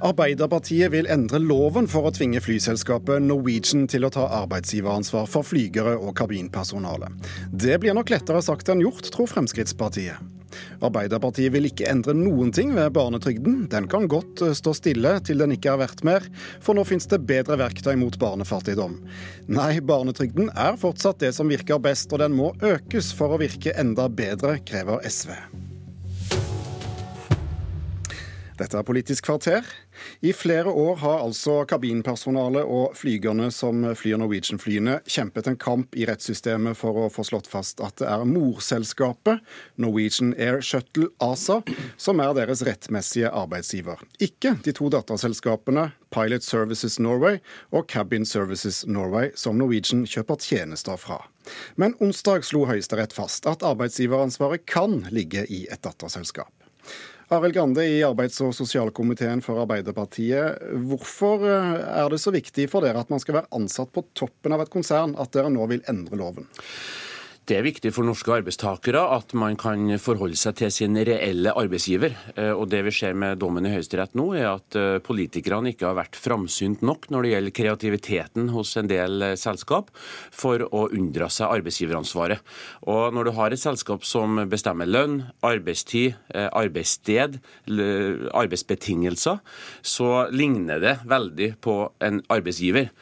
Arbeiderpartiet vil endre loven for å tvinge flyselskapet Norwegian til å ta arbeidsgiveransvar for flygere og kabinpersonale. Det blir nok lettere sagt enn gjort, tror Fremskrittspartiet. Arbeiderpartiet vil ikke endre noen ting ved barnetrygden. Den kan godt eh, stå stille til den ikke er verdt mer, for nå finnes det bedre verktøy mot barnefattigdom. Nei, barnetrygden er fortsatt det som virker best, og den må økes for å virke enda bedre, krever SV. Dette er Politisk kvarter. I flere år har altså kabinpersonalet og flygerne som flyr Norwegian-flyene, kjempet en kamp i rettssystemet for å få slått fast at det er morselskapet, Norwegian Air Shuttle ASA, som er deres rettmessige arbeidsgiver. Ikke de to datterselskapene Pilot Services Norway og Cabin Services Norway, som Norwegian kjøper tjenester fra. Men onsdag slo Høyesterett fast at arbeidsgiveransvaret kan ligge i et datterselskap. Arild Grande i arbeids- og sosialkomiteen for Arbeiderpartiet. Hvorfor eh, er det så viktig for dere at man skal være ansatt på toppen av et konsern, at dere nå vil endre loven? Det er viktig for norske arbeidstakere at man kan forholde seg til sin reelle arbeidsgiver. Eh, og Det vi ser med dommen i Høyesterett nå, er at eh, politikerne ikke har vært framsynt nok når det gjelder kreativiteten hos en del eh, selskap for å unndra seg arbeidsgiveransvaret. Og Når du har et selskap som bestemmer lønn, arbeidstid, arbeidssted, arbeidsbetingelser, så ligner det veldig på en arbeidsgiver.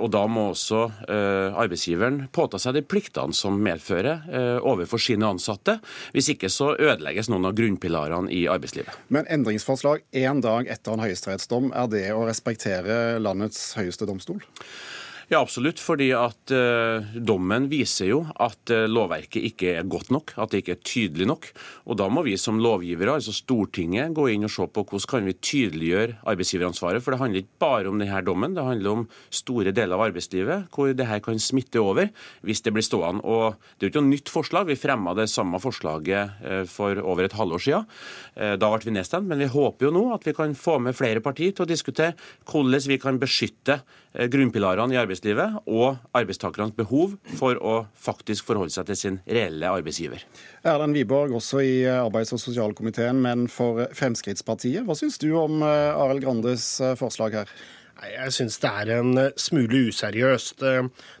Og Da må også arbeidsgiveren påta seg de pliktene som medfører gjennomføre eh, overfor sine ansatte. Hvis ikke så ødelegges noen av grunnpilarene i arbeidslivet. Men endringsforslag én dag etter en høyesterettsdom, er det å respektere landets høyeste domstol? Ja, absolutt. fordi at uh, dommen viser jo at uh, lovverket ikke er godt nok, at det ikke er tydelig nok. Og Da må vi som lovgivere, altså Stortinget, gå inn og se på hvordan kan vi tydeliggjøre arbeidsgiveransvaret. For det handler ikke bare om denne dommen, det handler om store deler av arbeidslivet hvor det her kan smitte over hvis det blir stående. Og Det er jo ikke noe nytt forslag. Vi fremma det samme forslaget uh, for over et halvår siden. Da ble vi nedstemt, men vi håper jo nå at vi kan få med flere partier til å diskutere hvordan vi kan beskytte grunnpilarene i arbeidslivet arbeidslivet og arbeidstakernes behov for å faktisk forholde seg til sin reelle arbeidsgiver. Erlend Wiborg, også i arbeids- og sosialkomiteen, men for Fremskrittspartiet. Hva syns du om eh, Arild Grandes eh, forslag her? Jeg syns det er en eh, smule useriøst.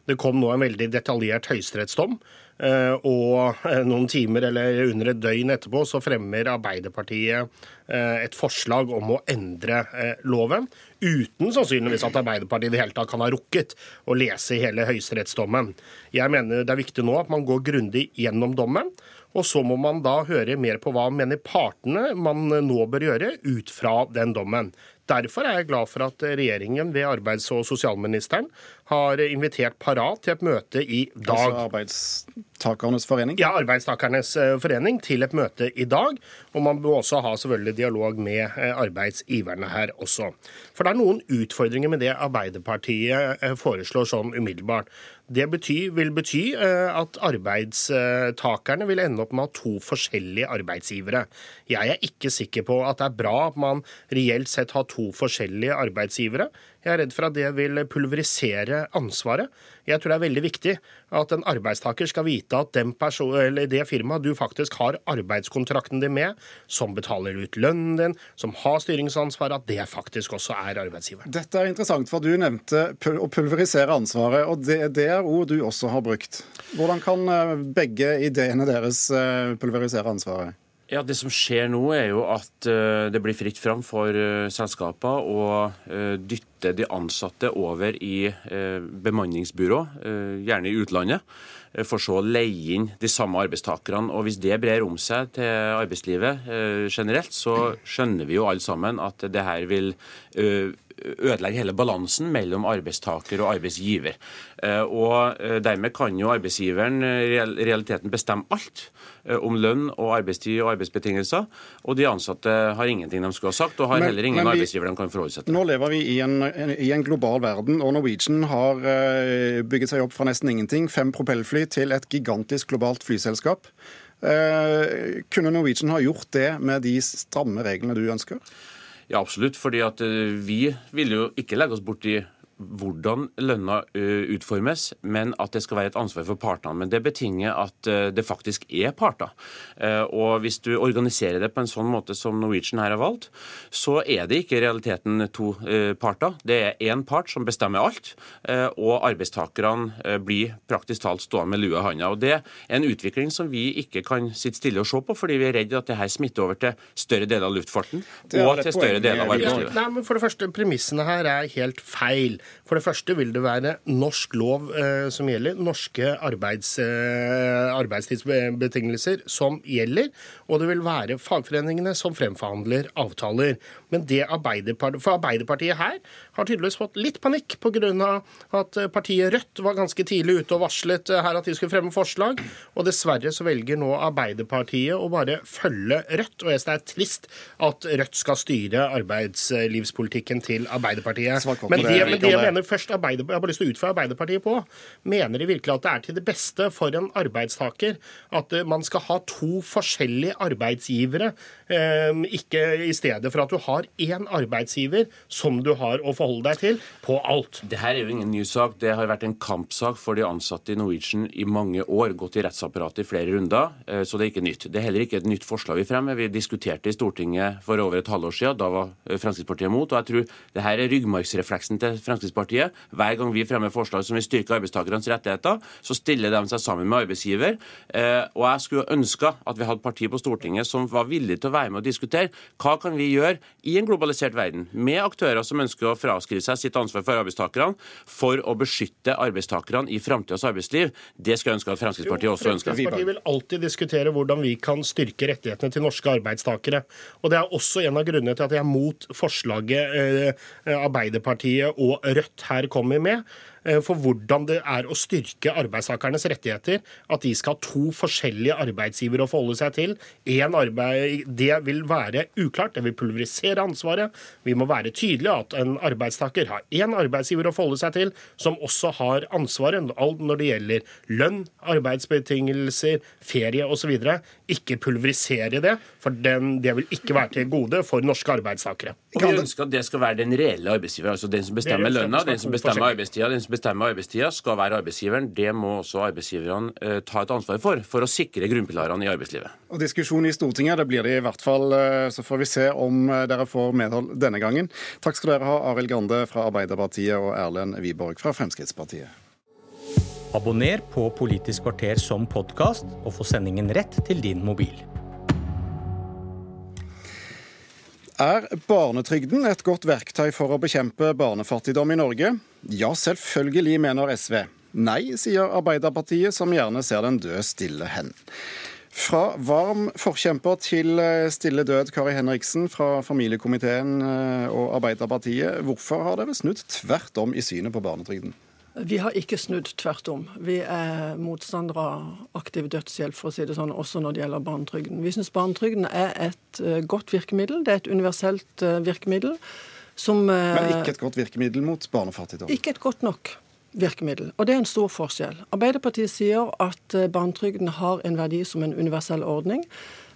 Det kom nå en veldig detaljert høyesterettsdom. Og noen timer eller under et døgn etterpå så fremmer Arbeiderpartiet et forslag om å endre loven uten sannsynligvis at Arbeiderpartiet i det hele tatt kan ha rukket å lese hele høyesterettsdommen. Jeg mener det er viktig nå at man går grundig gjennom dommen. Og så må man da høre mer på hva mener partene man nå bør gjøre ut fra den dommen. Derfor er jeg glad for at regjeringen ved arbeids- og sosialministeren har invitert Parat til et møte i dag. Altså Arbeidstakernes forening? Ja, Arbeidstakernes eh, forening til et møte i dag. Og man bør også ha selvfølgelig dialog med eh, arbeidsgiverne her også. For det er noen utfordringer med det Arbeiderpartiet eh, foreslår sånn umiddelbart. Det betyr, vil bety at arbeidstakerne vil ende opp med å ha to forskjellige arbeidsgivere. Jeg er ikke sikker på at det er bra at man reelt sett har to forskjellige arbeidsgivere. Jeg er redd for at det vil pulverisere ansvaret. Jeg tror det er veldig viktig at en arbeidstaker skal vite at det firmaet du faktisk har arbeidskontrakten din med, som betaler ut lønnen din, som har styringsansvaret, at det faktisk også er arbeidsgiver. Dette er interessant, for du nevnte å pulverisere ansvaret, og det, det er ord du også har brukt. Hvordan kan eh, begge ideene deres eh, pulverisere ansvaret? Ja, Det som skjer nå, er jo at uh, det blir fritt fram for uh, selskaper å uh, dytte de ansatte over i bemanningsbyrå, gjerne i utlandet, for så å leie inn de samme arbeidstakerne. Og Hvis det brer om seg til arbeidslivet generelt, så skjønner vi jo alle sammen at det her vil ødelegger hele balansen mellom arbeidstaker og arbeidsgiver. Eh, og eh, Dermed kan jo arbeidsgiveren i eh, realiteten bestemme alt om lønn og arbeidstid og arbeidsbetingelser. Og de ansatte har ingenting de skulle ha sagt, og har men, heller ingen vi, arbeidsgiver de kan forholde seg til. Nå lever vi i en, i en, global verden, og Norwegian har bygget seg opp fra nesten ingenting, fem propellfly, til et gigantisk globalt flyselskap. Kunne Norwegian ha gjort det med de stramme reglene du ønsker? Ja, absolutt. fordi at vi vil jo ikke legge oss bort i hvordan lønna utformes, men at det skal være et ansvar for partene. Men det betinger at det faktisk er parter. Og hvis du organiserer det på en sånn måte som Norwegian her har valgt, så er det ikke i realiteten to parter. Det er én part som bestemmer alt, og arbeidstakerne blir praktisk talt stående med lua i handa. Og Det er en utvikling som vi ikke kan sitte stille og se på, fordi vi er redd at det her smitter over til større deler av luftfarten og til større deler av arbeidslivet. Ja, nei, men for det første, Premissene her er helt feil. For det første vil det være norsk lov eh, som gjelder, norske arbeids, eh, arbeidstidsbetingelser som gjelder, og det vil være fagforeningene som fremforhandler avtaler. Men det Arbeiderpartiet, for Arbeiderpartiet her har tydeligvis fått litt panikk pga. at partiet Rødt var ganske tidlig ute og varslet eh, her at de skulle fremme forslag, og dessverre så velger nå Arbeiderpartiet å bare følge Rødt. Og jeg synes det er trist at Rødt skal styre arbeidslivspolitikken til Arbeiderpartiet. Men det, men det mener først jeg har bare lyst til å utføre Arbeiderpartiet på, mener de virkelig at det er til det beste for en arbeidstaker at eh, man skal ha to forskjellige arbeidsgivere, eh, ikke i stedet for at du har én arbeidsgiver som du har å forholde deg til på alt. Det her er jo ingen ny sak. Det har vært en kampsak for de ansatte i Norwegian i mange år. Gått i rettsapparatet i flere runder, eh, så det er ikke nytt. Det er heller ikke et nytt forslag vi fremmer. Vi diskuterte i Stortinget for over et halvår siden. Da var Fremskrittspartiet imot. Og jeg tror det her er ryggmargsrefleksen til Fremskrittspartiet. Hver gang vi fremmer forslag som vil styrke arbeidstakernes rettigheter, så stiller de seg sammen med arbeidsgiver. Og jeg skulle ønske at vi hadde partier på Stortinget som var villige til å være med og diskutere hva kan vi gjøre i en globalisert verden, med aktører som ønsker å fraskrive seg sitt ansvar for arbeidstakerne, for å beskytte arbeidstakerne i framtidas arbeidsliv. Det skulle jeg ønske at Fremskrittspartiet også ønsker. Fremskrittspartiet vil alltid diskutere hvordan vi kan styrke rettighetene til norske arbeidstakere. Og Det er også en av grunnene til at jeg er mot forslaget eh, Arbeiderpartiet og Rødt her kommer med. Eh, for hvordan det er å styrke arbeidstakernes rettigheter. At de skal ha to forskjellige arbeidsgivere å forholde seg til. Arbeid, det vil være uklart. Det vil pulverisere ansvaret. Vi må være tydelige at en arbeidstaker har én arbeidsgiver å forholde seg til, som også har ansvaret når det gjelder lønn, arbeidsbetingelser, ferie osv. Ikke pulverisere det, for den, det vil ikke være til gode for norske arbeidstakere. Og Vi ønsker at det skal være den reelle arbeidsgiver, altså den som bestemmer lønna, den som bestemmer arbeidstida, den som bestemmer arbeidstida, skal være arbeidsgiveren. Det må også arbeidsgiverne eh, ta et ansvar for, for å sikre grunnpilarene i arbeidslivet. Og Diskusjon i Stortinget det blir det i hvert fall. Eh, så får vi se om eh, dere får medhold denne gangen. Takk skal dere ha, Arild Grande fra Arbeiderpartiet og Erlend Wiborg fra Fremskrittspartiet. Abonner på Politisk kvarter som podkast, og få sendingen rett til din mobil. Er barnetrygden et godt verktøy for å bekjempe barnefattigdom i Norge? Ja, selvfølgelig, mener SV. Nei, sier Arbeiderpartiet, som gjerne ser den død stille hen. Fra varm forkjemper til eh, stille død, Kari Henriksen fra familiekomiteen eh, og Arbeiderpartiet. Hvorfor har dere snudd tvert om i synet på barnetrygden? Vi har ikke snudd, tvert om. Vi er motstandere av aktiv dødshjelp, for å si det sånn, også når det gjelder barnetrygden. Vi syns barnetrygden er et eh, godt virkemiddel. Det er et universelt eh, virkemiddel som eh, Men ikke et godt virkemiddel mot barnefattigdom? Ikke et godt nok virkemiddel. Og det er en stor forskjell. Arbeiderpartiet sier at barnetrygden har en verdi som en universell ordning.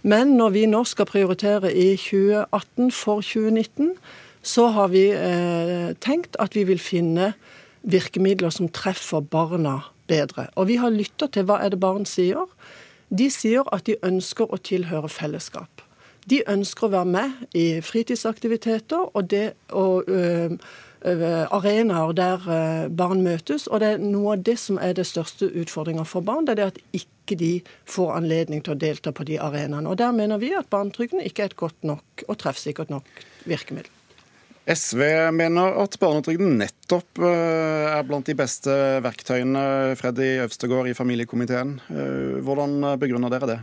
Men når vi nå skal prioritere i 2018 for 2019, så har vi eh, tenkt at vi vil finne virkemidler som treffer barna bedre. Og vi har lytta til hva er det barn sier. De sier at de ønsker å tilhøre fellesskap. De ønsker å være med i fritidsaktiviteter og, det, og øh, arenaer der barn møtes. Og det er noe av det som er det største utfordringa for barn. Det er det at ikke de får anledning til å delta på de arenaene. Og der mener vi at barnetrygden ikke er et godt nok og treffsikkert nok virkemiddel. SV mener at barnetrygden nettopp eh, er blant de beste verktøyene. Freddy Øvstegård i familiekomiteen. Eh, hvordan begrunner dere det?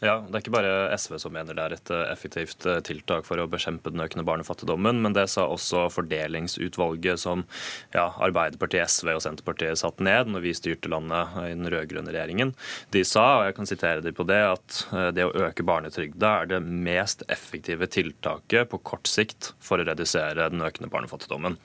Ja, Det er ikke bare SV som mener det er et eh, effektivt eh, tiltak for å bekjempe den økende barnefattigdommen, men det sa også fordelingsutvalget som ja, Arbeiderpartiet, SV og Senterpartiet satt ned når vi styrte landet i den rød-grønne regjeringen. De sa, og jeg kan sitere dem på det, at eh, det å øke barnetrygda er det mest effektive tiltaket på kort sikt for å redusere den økende barnefattigdommen.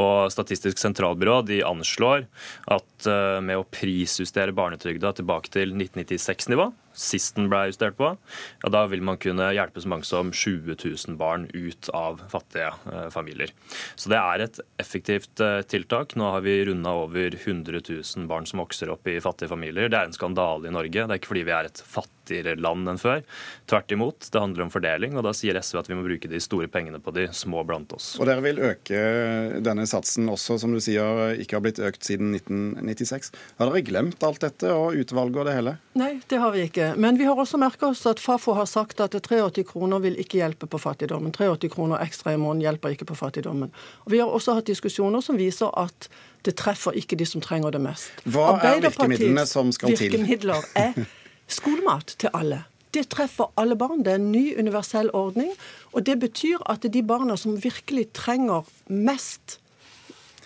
Og Statistisk sentralbyrå de anslår at med å prisjustere barnetrygda tilbake til 1996-nivå, sist den ble justert på, ja, da vil man kunne hjelpe så mange som 20 000 barn ut av fattige eh, familier. Så det er et effektivt eh, tiltak. Nå har vi runda over 100 000 barn som vokser opp i fattige familier. Det er en skandale i Norge. Det er ikke fordi vi er et fattigere land enn før. Tvert imot, det handler om fordeling, og da sier SV at vi må bruke de store pengene på de små blant oss. Og dere vil øke denne satsen også, som du sier, ikke har blitt økt siden 1996. Har dere glemt alt dette og utvalget og det hele? Nei, det har vi ikke. Men vi har også merka oss at Fafo har sagt at 83 kroner vil ikke hjelpe på fattigdommen. 83 kroner ekstra i måneden hjelper ikke på fattigdommen. Og Vi har også hatt diskusjoner som viser at det treffer ikke de som trenger det mest. Hva er virkemidlene som skal til? Virkemidler er skolemat til alle. Det treffer alle barn. Det er en ny universell ordning. Og det betyr at de barna som virkelig trenger mest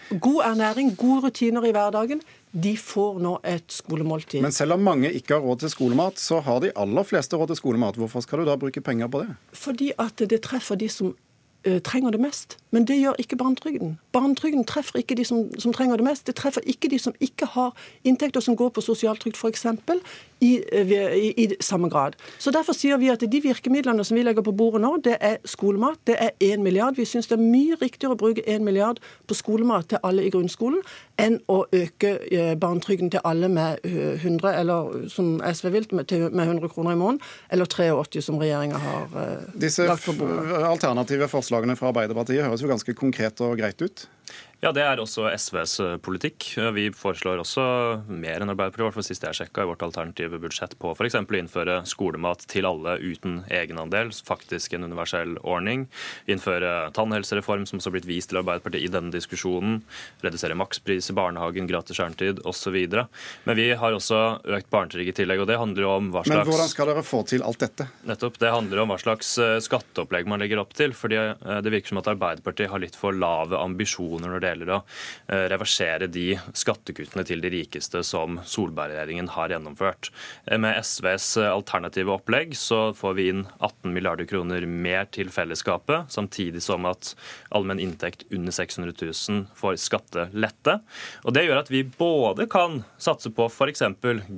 god ernæring, gode rutiner i hverdagen, de får nå et skolemåltid. Men selv om mange ikke har råd til skolemat, så har de aller fleste råd til skolemat. Hvorfor skal du da bruke penger på det? Fordi at det treffer de som trenger det mest. Men det gjør ikke barnetrygden. Barnetrygden treffer ikke de som, som, trenger det mest. Det treffer ikke de som ikke har inntekter som går på sosialtrygd, f.eks. I, i, i samme grad. Så Derfor sier vi at de virkemidlene som vi legger på bordet nå, det er skolemat. Det er 1 milliard. Vi syns det er mye riktigere å bruke 1 milliard på skolemat til alle i grunnskolen enn å øke barnetrygden til alle med 100, eller som SV vil, med 100 kroner i måneden, eller 83 som regjeringa har Disse lagt på bordet. Disse alternative forslagene fra Arbeiderpartiet høres jo ganske konkret og greit ut. Ja, Det er også SVs eh, politikk. Vi foreslår også mer enn Arbeiderpartiet, i hvert fall sist jeg sjekka, i vårt alternative budsjett på f.eks. å innføre skolemat til alle uten egenandel, faktisk en universell ordning. Innføre tannhelsereform, som også har blitt vist til Arbeiderpartiet i denne diskusjonen. Redusere makspris i barnehagen, gratis kjernetid osv. Men vi har også økt barnetrygd i tillegg, og det handler jo om hva slags Men hvordan skal dere få til alt dette? Nettopp. Det handler om hva slags eh, skatteopplegg man legger opp til. fordi eh, det virker som at Arbeiderpartiet har litt for lave ambisjoner når det gjelder å eh, reversere de skattekuttene til de rikeste som Solberg-regjeringen har gjennomført. Eh, med SVs alternative opplegg så får vi inn 18 milliarder kroner mer til fellesskapet, samtidig som at allmenn inntekt under 600 000 får skattelette. Og Det gjør at vi både kan satse på f.eks.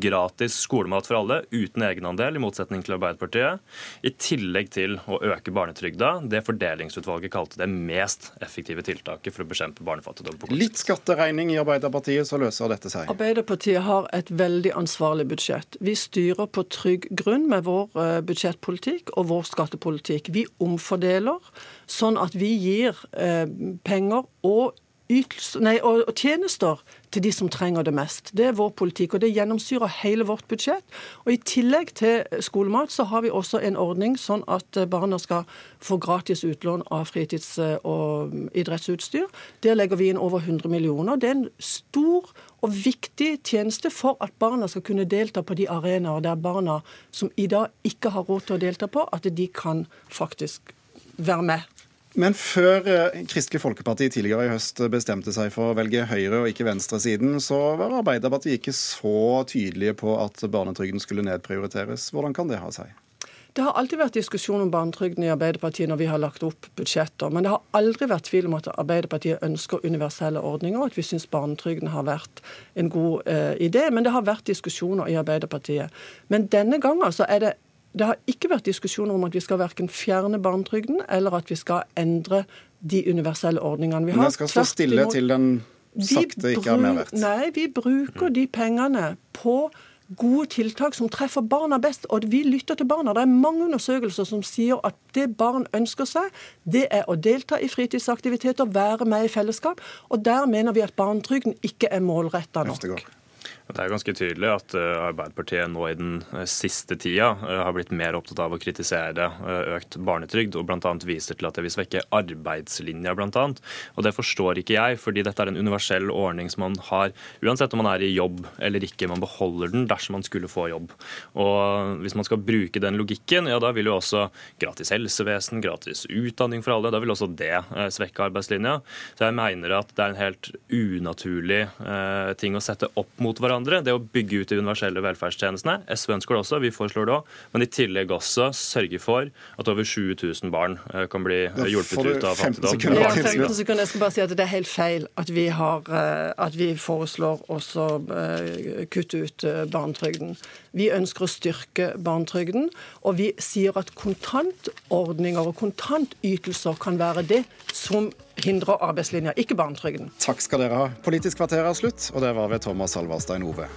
gratis skolemat for alle uten egenandel, i motsetning til Arbeiderpartiet, i tillegg til å øke barnetrygda. Det fordelingsutvalget kalte det mest effektive tiltaket for å bekjempe barnefattigdom. På kort sikt. Litt skatteregning i Arbeiderpartiet, så løser dette seg. Arbeiderpartiet har et veldig ansvarlig budsjett. Vi styrer på trygg grunn med vår eh, budsjettpolitikk og vår skattepolitikk. Vi omfordeler sånn at vi gir eh, penger og, ytelse, nei, og, tjenester til de som trenger det mest. Det er vår politikk, og det gjennomsyrer hele vårt budsjett. Og I tillegg til skolemat så har vi også en ordning sånn at eh, barna skal få gratis utlån av fritids- og idrettsutstyr. Der legger vi inn over 100 millioner. Det er en stor og viktig tjeneste for at barna skal kunne delta på de arenaer der barna som i dag ikke har råd til å delta på, at de kan faktisk være med. Men før eh, Kristelig Folkeparti tidligere i høst bestemte seg for å velge høyre- og ikke venstresiden, så var Arbeiderpartiet ikke så tydelige på at barnetrygden skulle nedprioriteres. Hvordan kan det ha seg? Det har alltid vært diskusjon om barnetrygden i Arbeiderpartiet når vi har lagt opp budsjetter. Men det har aldri vært tvil om at Arbeiderpartiet ønsker universelle ordninger, og at vi syns barnetrygden har vært en god eh, idé. Men det har vært diskusjoner i Arbeiderpartiet. Men denne gangen så er det det har ikke vært diskusjoner om at vi skal verken fjerne barnetrygden eller at vi skal endre de universelle ordningene vi har. Men jeg skal stå stille til den sakte ikke har mer verdt. Nei, vi bruker de pengene på gode tiltak som treffer barna best. Og vi lytter til barna. Det er mange undersøkelser som sier at det barn ønsker seg, det er å delta i fritidsaktiviteter, være med i fellesskap. Og der mener vi at barnetrygden ikke er målretta nok. Øvstegård. Det er ganske tydelig at eh, Arbeiderpartiet nå i den eh, siste tida eh, har blitt mer opptatt av å kritisere økt barnetrygd, og bl.a. viser til at det vil svekke arbeidslinja, bl.a. Og det forstår ikke jeg, fordi dette er en universell ordning som man har uansett om man er i jobb eller ikke. Man beholder den dersom man skulle få jobb. Og hvis man skal bruke den logikken, ja da vil jo også gratis helsevesen, gratis utdanning for alle, da vil også det svekke arbeidslinja. Så jeg mener at det er en helt unaturlig ting å sette opp mot hverandre hverandre. Det å bygge ut de universelle velferdstjenestene. SV ønsker det også, vi foreslår det òg. Men i tillegg også sørge for at over 20 000 barn eh, kan bli hjulpet ut av fattigdom. Ja, 15 sekunder. Jeg skal bare si at Det er helt feil at vi, har, eh, at vi foreslår også kutte ut barnetrygden. Vi ønsker å styrke barnetrygden, og vi sier at kontantordninger og kontantytelser kan være det som hindrer arbeidslinja, ikke barnetrygden. Takk skal dere ha. Politisk kvarter er slutt, og det var ved Thomas Halvarstein Ove.